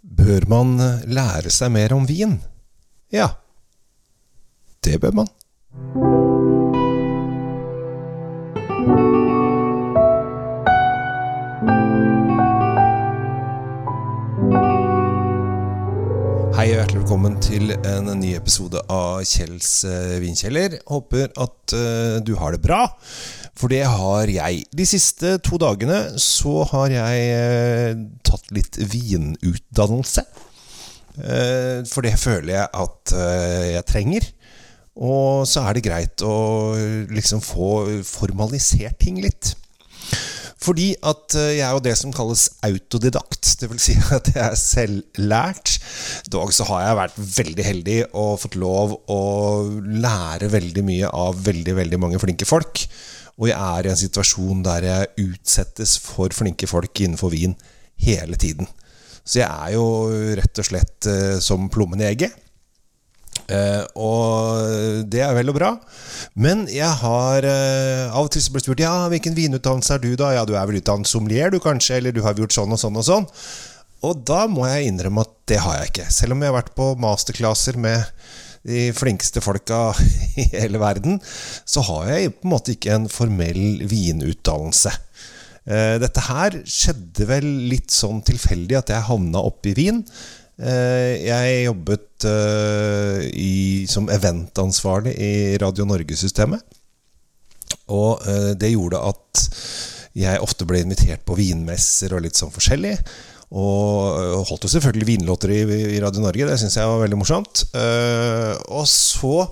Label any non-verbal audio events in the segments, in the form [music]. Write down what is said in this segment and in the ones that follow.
Bør man lære seg mer om vin? Ja, det bør man. Hei og hjertelig velkommen til en ny episode av Kjells eh, vinkjeller. Håper at eh, du har det bra, for det har jeg. De siste to dagene så har jeg eh, tatt litt vinutdannelse. Eh, for det føler jeg at eh, jeg trenger. Og så er det greit å liksom få formalisert ting litt. Fordi at jeg er jo det som kalles autodidakt. Vil si at jeg er selvlært. Dog så har jeg vært veldig heldig og fått lov å lære veldig mye av veldig, veldig mange flinke folk. Og jeg er i en situasjon der jeg utsettes for flinke folk innenfor vin hele tiden. Så jeg er jo rett og slett eh, som plommen i egget. Eh, og det er vel og bra. Men jeg har eh, av og til blitt spurt Ja, hvilken vinutdannelse er du, da? Ja, du er vel utdannet sommelier, du kanskje? Eller du har gjort sånn og sånn og sånn? Og da må jeg innrømme at det har jeg ikke. Selv om jeg har vært på masterclasser med de flinkeste folka [laughs] i hele verden, så har jeg på en måte ikke en formell vinutdannelse. Eh, Dette her skjedde vel litt sånn tilfeldig at jeg havna oppe vin. Wien. Jeg jobbet eh, i, som eventansvarlig i Radio Norge-systemet. Og eh, det gjorde at jeg ofte ble invitert på vinmesser og litt sånn forskjellig. Og holdt jo selvfølgelig vinlåter i, Radio Norge, det syns jeg var veldig morsomt. Eh, og så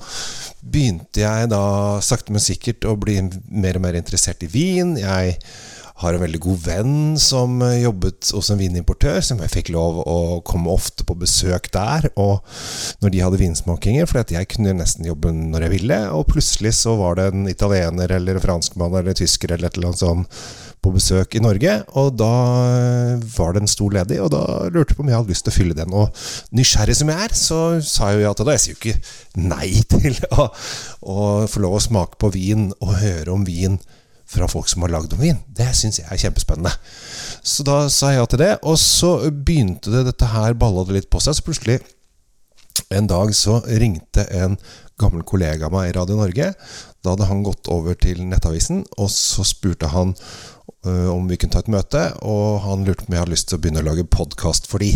begynte jeg da sakte, men sikkert å bli mer og mer interessert i vin. Jeg har en veldig god venn som jobbet hos en vinimportør, som jeg fikk lov å komme ofte på besøk der. Og når de hadde vinsmakinger, for jeg kunne nesten jobbe når jeg ville. Og plutselig så var det en italiener eller franskmann eller tysker eller et eller annet sånt på besøk i Norge. Og da eh, var det en stol ledig, og da lurte jeg på om jeg hadde lyst til å fylle den. Og nysgjerrig som jeg er, så sa jeg jo ja til det. Jeg sier jo ikke nei [laughs] til å, å få lov å smake på vin og høre om vin fra folk som har lagd om vin. Det syns jeg er kjempespennende. Så da sa jeg ja til det, og så begynte det dette her balla det litt på seg. Så plutselig en dag så ringte en gammel kollega av meg i Radio Norge. Da hadde han gått over til Nettavisen, og så spurte han om vi kunne ta et møte. Og han lurte på om jeg hadde lyst til å begynne å lage podkast for de.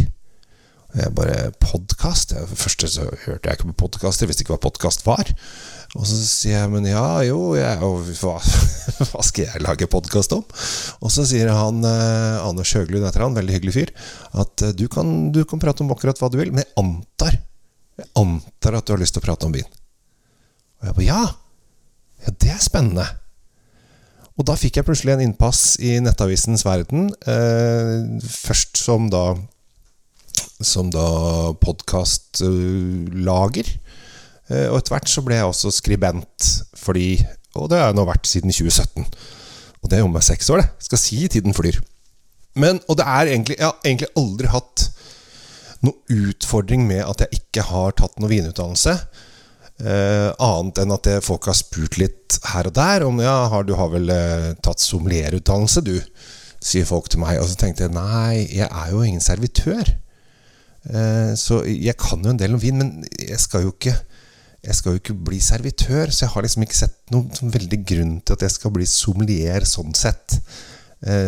Og jeg bare Podkast? Først så hørte jeg ikke på podkast, jeg visste ikke hva podkast var. Og så sier jeg men ja, jo, jeg, hva, [laughs] hva skal jeg lage podkast om? Og så sier han eh, Anders Høglund heter han, veldig hyggelig fyr, at eh, du kan, du kan prate om akkurat hva du vil, men jeg antar jeg antar at du har lyst til å prate om byen. Og jeg bare ja! Ja, det er spennende. Og da fikk jeg plutselig en innpass i Nettavisens verden. Eh, først som da Som da podkastlager. Eh, og etter hvert så ble jeg også skribent, fordi Og det har jeg nå vært siden 2017. Og det er jo meg seks år, det. Skal si tiden flyr. Men, og det er egentlig Jeg har egentlig aldri hatt noen utfordring med at jeg ikke har tatt noen vinutdannelse. Eh, annet enn at det, folk har spurt litt her og der om ja, har, du har vel uh, tatt sommelierutdannelse, du? Sier folk til meg. Og så tenkte jeg nei, jeg er jo ingen servitør. Uh, så jeg kan jo en del om vin, men jeg skal jo ikke jeg skal jo ikke bli servitør, så jeg har liksom ikke sett noen sånn veldig grunn til at jeg skal bli sommelier sånn sett.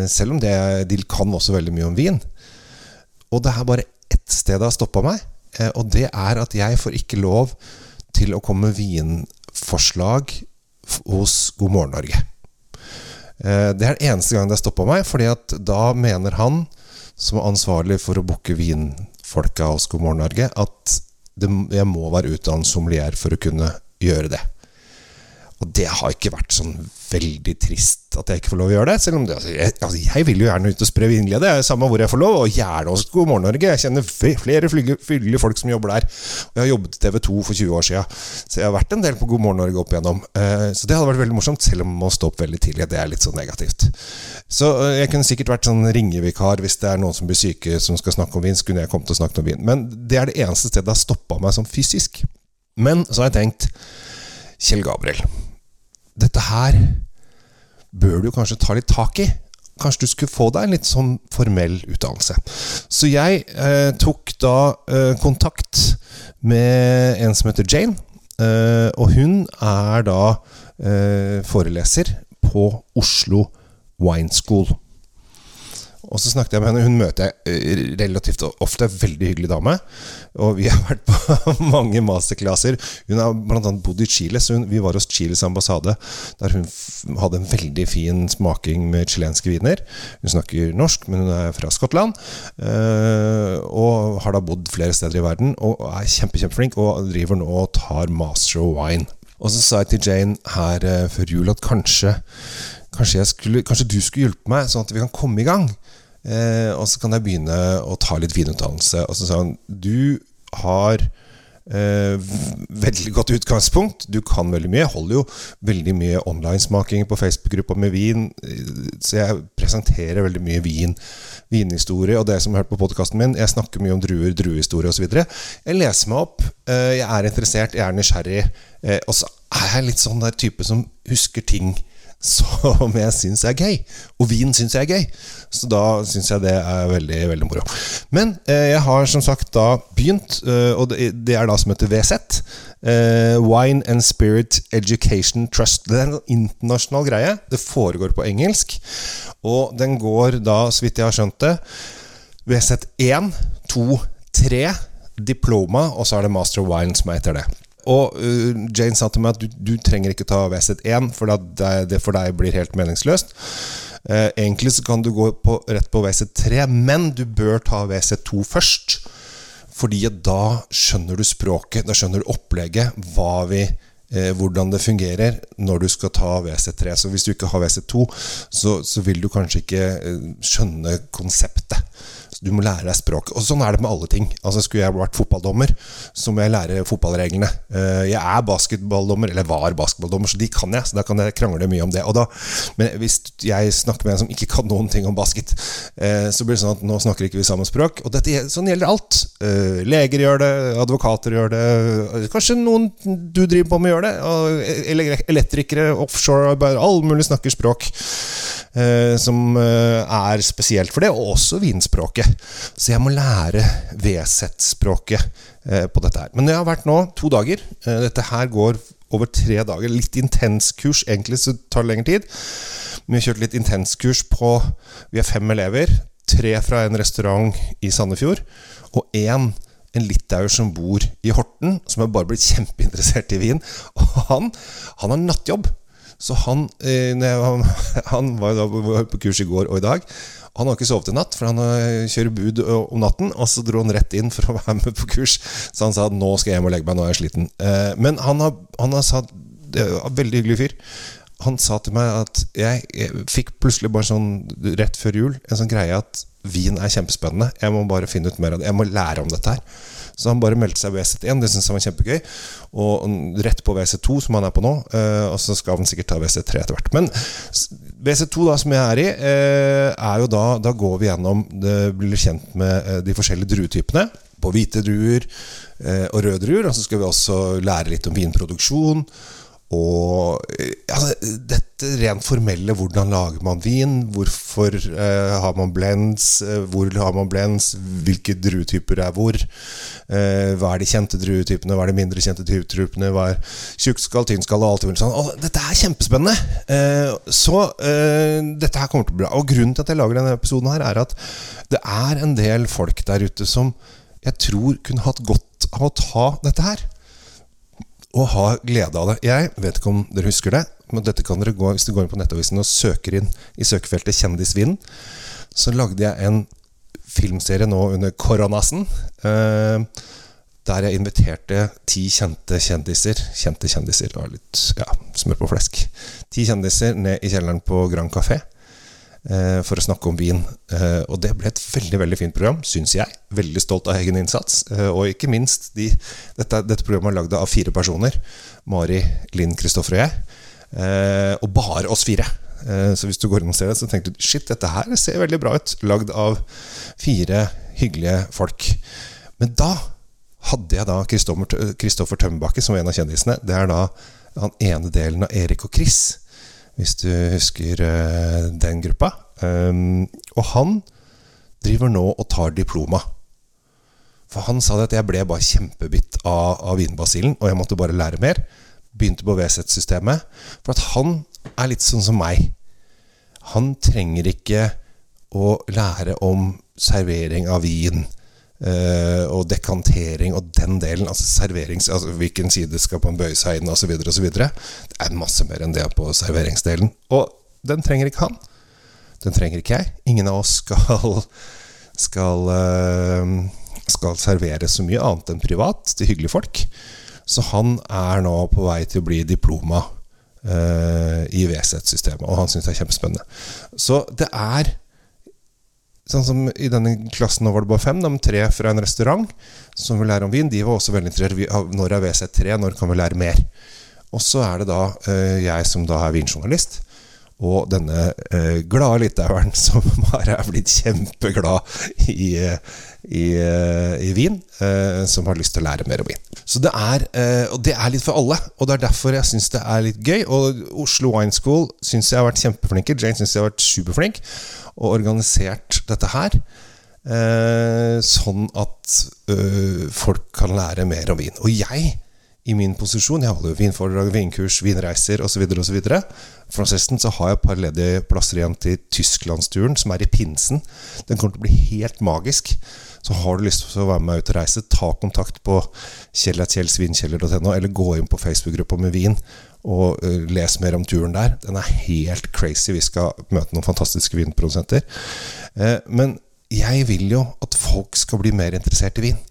Selv om det, de kan også veldig mye om vin. Og det er bare ett sted det har stoppa meg, og det er at jeg får ikke lov til å komme vinforslag hos God morgen Norge. Eh, Det er den eneste gang det har stoppa meg, fordi at da mener han, som er ansvarlig for å booke vinfolka hos God morgen Norge, at det, jeg må være utdannet sommelier for å kunne gjøre det. Og det har ikke vært sånn veldig trist at jeg ikke får lov å gjøre det. Selv om det, altså, jeg, altså, jeg vil jo gjerne ut og spre vinglede, samme hvor jeg får lov. Og gjerne også God morgen Norge. Jeg kjenner flere hyggelige folk som jobber der. Og jeg har jobbet i TV 2 for 20 år siden, så jeg har vært en del på God morgen Norge opp igjennom. Uh, Så det hadde vært veldig morsomt, selv om man må stå opp veldig tidlig. Det er litt sånn negativt. Så uh, jeg kunne sikkert vært sånn ringevikar hvis det er noen som blir syke som skal snakke om vin. Så kunne jeg kommet og snakket om vin. Men det er det eneste stedet det har stoppa meg sånn fysisk. Men så har jeg tenkt Kjell Gabriel, dette her bør du kanskje ta litt tak i. kanskje du skulle få deg en litt sånn formell utdannelse. Så jeg eh, tok da eh, kontakt med en som heter Jane. Eh, og hun er da eh, foreleser på Oslo Wine School. Og så snakket jeg med henne. Hun møter jeg eh, relativt ofte. Veldig hyggelig dame. Og vi har [laughs] vært på mange masterclasser. Hun har bl.a. bodd i Chile, så hun, vi var hos Chiles ambassade, der hun hadde en veldig fin smaking med chilenske viner. Hun snakker norsk, men hun er fra Skottland. Øh, og har da bodd flere steder i verden, og er kjempe, kjempeflink, og driver nå og tar master of wine. Og så sa jeg til Jane her uh, før jul at kanskje Kanskje, skulle, kanskje, du skulle hjelpe meg, sånn at vi kan komme i gang. Eh, og så kan jeg begynne å ta litt vinutdannelse. Og så sa han du har eh, veldig godt utgangspunkt. Du kan veldig mye. Jeg holder jo veldig mye online-smaking på Facebook-gruppa med vin. Så jeg presenterer veldig mye vin, vinhistorie. Og det som har hørt på podkasten min, jeg snakker mye om druer, druehistorie osv. Jeg leser meg opp. Eh, jeg er interessert, jeg er nysgjerrig. Eh, og så er jeg litt sånn der type som husker ting som jeg syns er gøy. Og vin syns jeg er gøy. Så da syns jeg det er veldig veldig moro. Men eh, jeg har som sagt da begynt, eh, og det, det, er da som heter VZ. Eh, Wine and Spirit Education Trust. Det er en internasjonal greie. Det foregår på engelsk. Og den går da, så vidt jeg har skjønt det, VZ1, 2, 3, diploma, og så er det Master of Wine som er etter det. Og uh, Jane sa til meg at du, du trenger ikke ta VZ1, for det, det, for deg blir helt meningsløst. Uh, egentlig så kan du gå på, rett på VZ3, men du bør ta VZ2 først. Fordi da skjønner du språket, da skjønner du opplegget, vi, eh, hvordan det fungerer når du skal ta WC3. Så hvis du ikke har WC2, så, så vil du kanskje ikke eh, skjønne konseptet. Du må lære deg språket. Og sånn er det med alle ting. Altså Skulle jeg vært fotballdommer, så må jeg lære fotballreglene. Eh, jeg er basketballdommer, eller var basketballdommer, så de kan jeg. Så da kan jeg krangle mye om det. Da, men hvis jeg snakker med en som ikke kan noen ting om basket, eh, så blir det sånn at nå snakker ikke vi samme språk. Og dette, sånn gjelder alt. Eh, leger gjør det, advokater gjør det, kanskje noen du driver på med gjør det. Elektrikere, offshore, all mulig snakker språk. Eh, som eh, er spesielt for det, og også vinspråket. Så jeg må lære VZ-språket eh, på dette her. Men jeg har vært nå to dager. Dette her går over tre dager. Litt intenskurs. Egentlig så tar det lengre tid. Men Vi har kjørt litt intenskurs på Vi er fem elever. Tre fra en restaurant i Sandefjord, og én en litauer som bor i Horten, som er bare blitt kjempeinteressert i vin. Og han, han har nattjobb. Så han, eh, [laughs] han var jo da på kurs i går og i dag. Han har ikke sovet i natt, for han eh, kjører bud om natten. Og så dro han rett inn for å [laughs] være med på kurs. Så han sa nå skal jeg hjem og legge meg, nå er jeg sliten. Eh, men han har, han har sagt Veldig hyggelig fyr. Han sa til meg at jeg, jeg fikk plutselig bare sånn rett før jul en sånn greie at vin er kjempespennende. Jeg må bare finne ut mer av det. Jeg må lære om dette her. Så han bare meldte seg på WC1. det syntes han var kjempegøy. Og rett på WC2, som han er på nå. Eh, og så skal han sikkert ta WC3 etter hvert. Men WC2, da, som jeg er i, eh, er jo da Da går vi gjennom Det blir kjent med eh, de forskjellige druetypene. På hvite druer og røde druer. Og så skal vi også lære litt om vinproduksjon. Og altså, dette rent formelle, hvordan lager man vin? Hvorfor eh, har man blends? Hvor har man blends? Hvilke druetyper er hvor? Eh, hva er de kjente druetypene? Hva er de mindre kjente druetypene? Hva er tjukkskall, tynnskall og alt mulig sånn? Dette er kjempespennende! Eh, så eh, dette her kommer til å bli bra. Og grunnen til at jeg lager denne episoden her, er at det er en del folk der ute som jeg tror kunne hatt godt av å ta dette her og ha glede av det. Jeg vet ikke om dere husker det, men dette kan dere gå hvis du går inn på Nettavisen og søker inn i søkefeltet 'Kjendisvinden'. Så lagde jeg en filmserie nå under koronasen. Eh, der jeg inviterte ti kjente kjendiser Kjente kjendiser, og litt ja, smør på flesk. Ti kjendiser ned i kjelleren på Grand Café. Eh, for å snakke om vin. Eh, og det ble et veldig veldig fint program, syns jeg. Veldig stolt av egen innsats. Eh, og ikke minst de, dette, dette, programmet er lagd av fire personer. Mari, Linn, Kristoffer og jeg. Og bare oss fire. Så hvis du går inn og ser det, så tenker du shit, dette her ser veldig bra ut. Lagd av fire hyggelige folk. Men da hadde jeg da Kristoffer Tømmerbakke som en av kjendisene. Det er da den ene delen av Erik og Chris hvis du husker uh, den gruppa. Um, og han driver nå og tar diploma. For han sa det at jeg ble bare kjempebitt av, av vinbasillen, og jeg måtte bare lære mer. Begynte på VZ-systemet. For at han er litt sånn som meg. Han trenger ikke å lære om servering av vin. Uh, og dekantering og den delen. Altså serverings, altså hvilken side skal man bøye seg inn osv. osv. Det er masse mer enn det på serveringsdelen. Og den trenger ikke han. Den trenger ikke jeg. Ingen av oss skal, skal, uh, skal servere så mye annet enn privat til hyggelige folk. Så han er nå på vei til å bli diploma uh, i VZ-systemet, og han syns det er kjempespennende. Så det er Sånn som I denne klassen nå var det bare fem, de tre fra en restaurant som vil lære om vin. De var også veldig interessert når er VC3, når kan vi lære mer? Og så er det da uh, jeg som da er vinjournalist, og denne eh, glade litaueren [laughs] som bare er blitt kjempeglad i, i, uh, i vin, som har lyst til å lære mer om vin. Så det er, Og det er litt for alle, og det er derfor jeg syns det er litt gøy. Og Oslo Wine School syns jeg har vært kjempeflinke. Jane syns jeg har vært superflink og organisert dette her. Eh, sånn at øh, folk kan lære mer om vin. Og jeg, i min posisjon, jeg holder jo vinforedrag, vinkurs, vinreiser osv., osv. For forresten så har jeg et par ledige plasser igjen til Tysklandsturen, som er i pinsen. Den kommer til å bli helt magisk. Så har du lyst til å være med meg ut og reise, ta kontakt på kjellatjelsvinkjeller.no, eller gå inn på Facebook-gruppa med vin og uh, les mer om turen der. Den er helt crazy. Vi skal møte noen fantastiske vinprodusenter. Uh, men jeg vil jo at folk skal bli mer interessert i vin.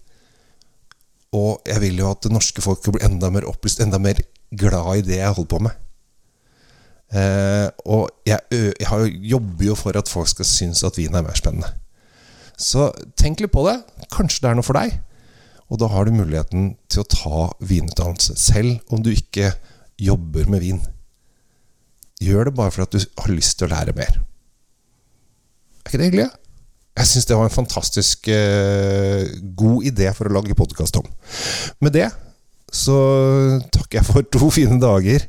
Og jeg vil jo at det norske folk blir bli enda mer opplyst, enda mer glad i det jeg holder på med. Eh, og jeg, jeg, jobber jo for at folk skal synes at vin er mer spennende. Så tenk litt på det. Kanskje det er noe for deg. Og da har du muligheten til å ta vinutdannelse, selv om du ikke jobber med vin. Gjør det bare for at du har lyst til å lære mer. Er ikke det hyggelig? Jeg syns det var en fantastisk uh, god idé for å lage podkast om. Med det så takker jeg for to [laughs] fine dager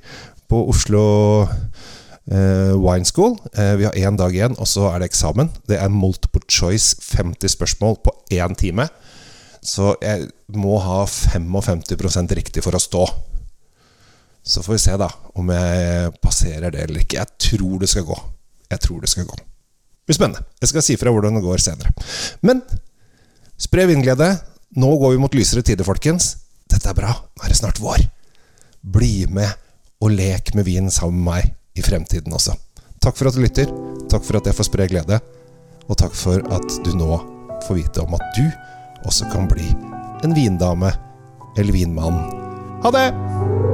på Oslo uh, Wine School. Uh, vi har én dag igjen, og så er det eksamen. Det er multiple choice 50 spørsmål på én time. Så jeg må ha 55% riktig for å stå. Så får vi se da om jeg passerer det eller ikke. Jeg tror det skal gå. Jeg tror det skal gå. Blir spennende. Jeg skal si fra hvordan det går senere. Men spre vindglede. Nå går vi mot lysere tider, folkens. Dette er bra. Nå er det snart vår. Bli med og lek med vin sammen med meg i fremtiden også. Takk for at du lytter. Takk for at jeg får spre glede. Og takk for at du nå får vite om at du også kan bli en vindame eller vinmann. Ha det!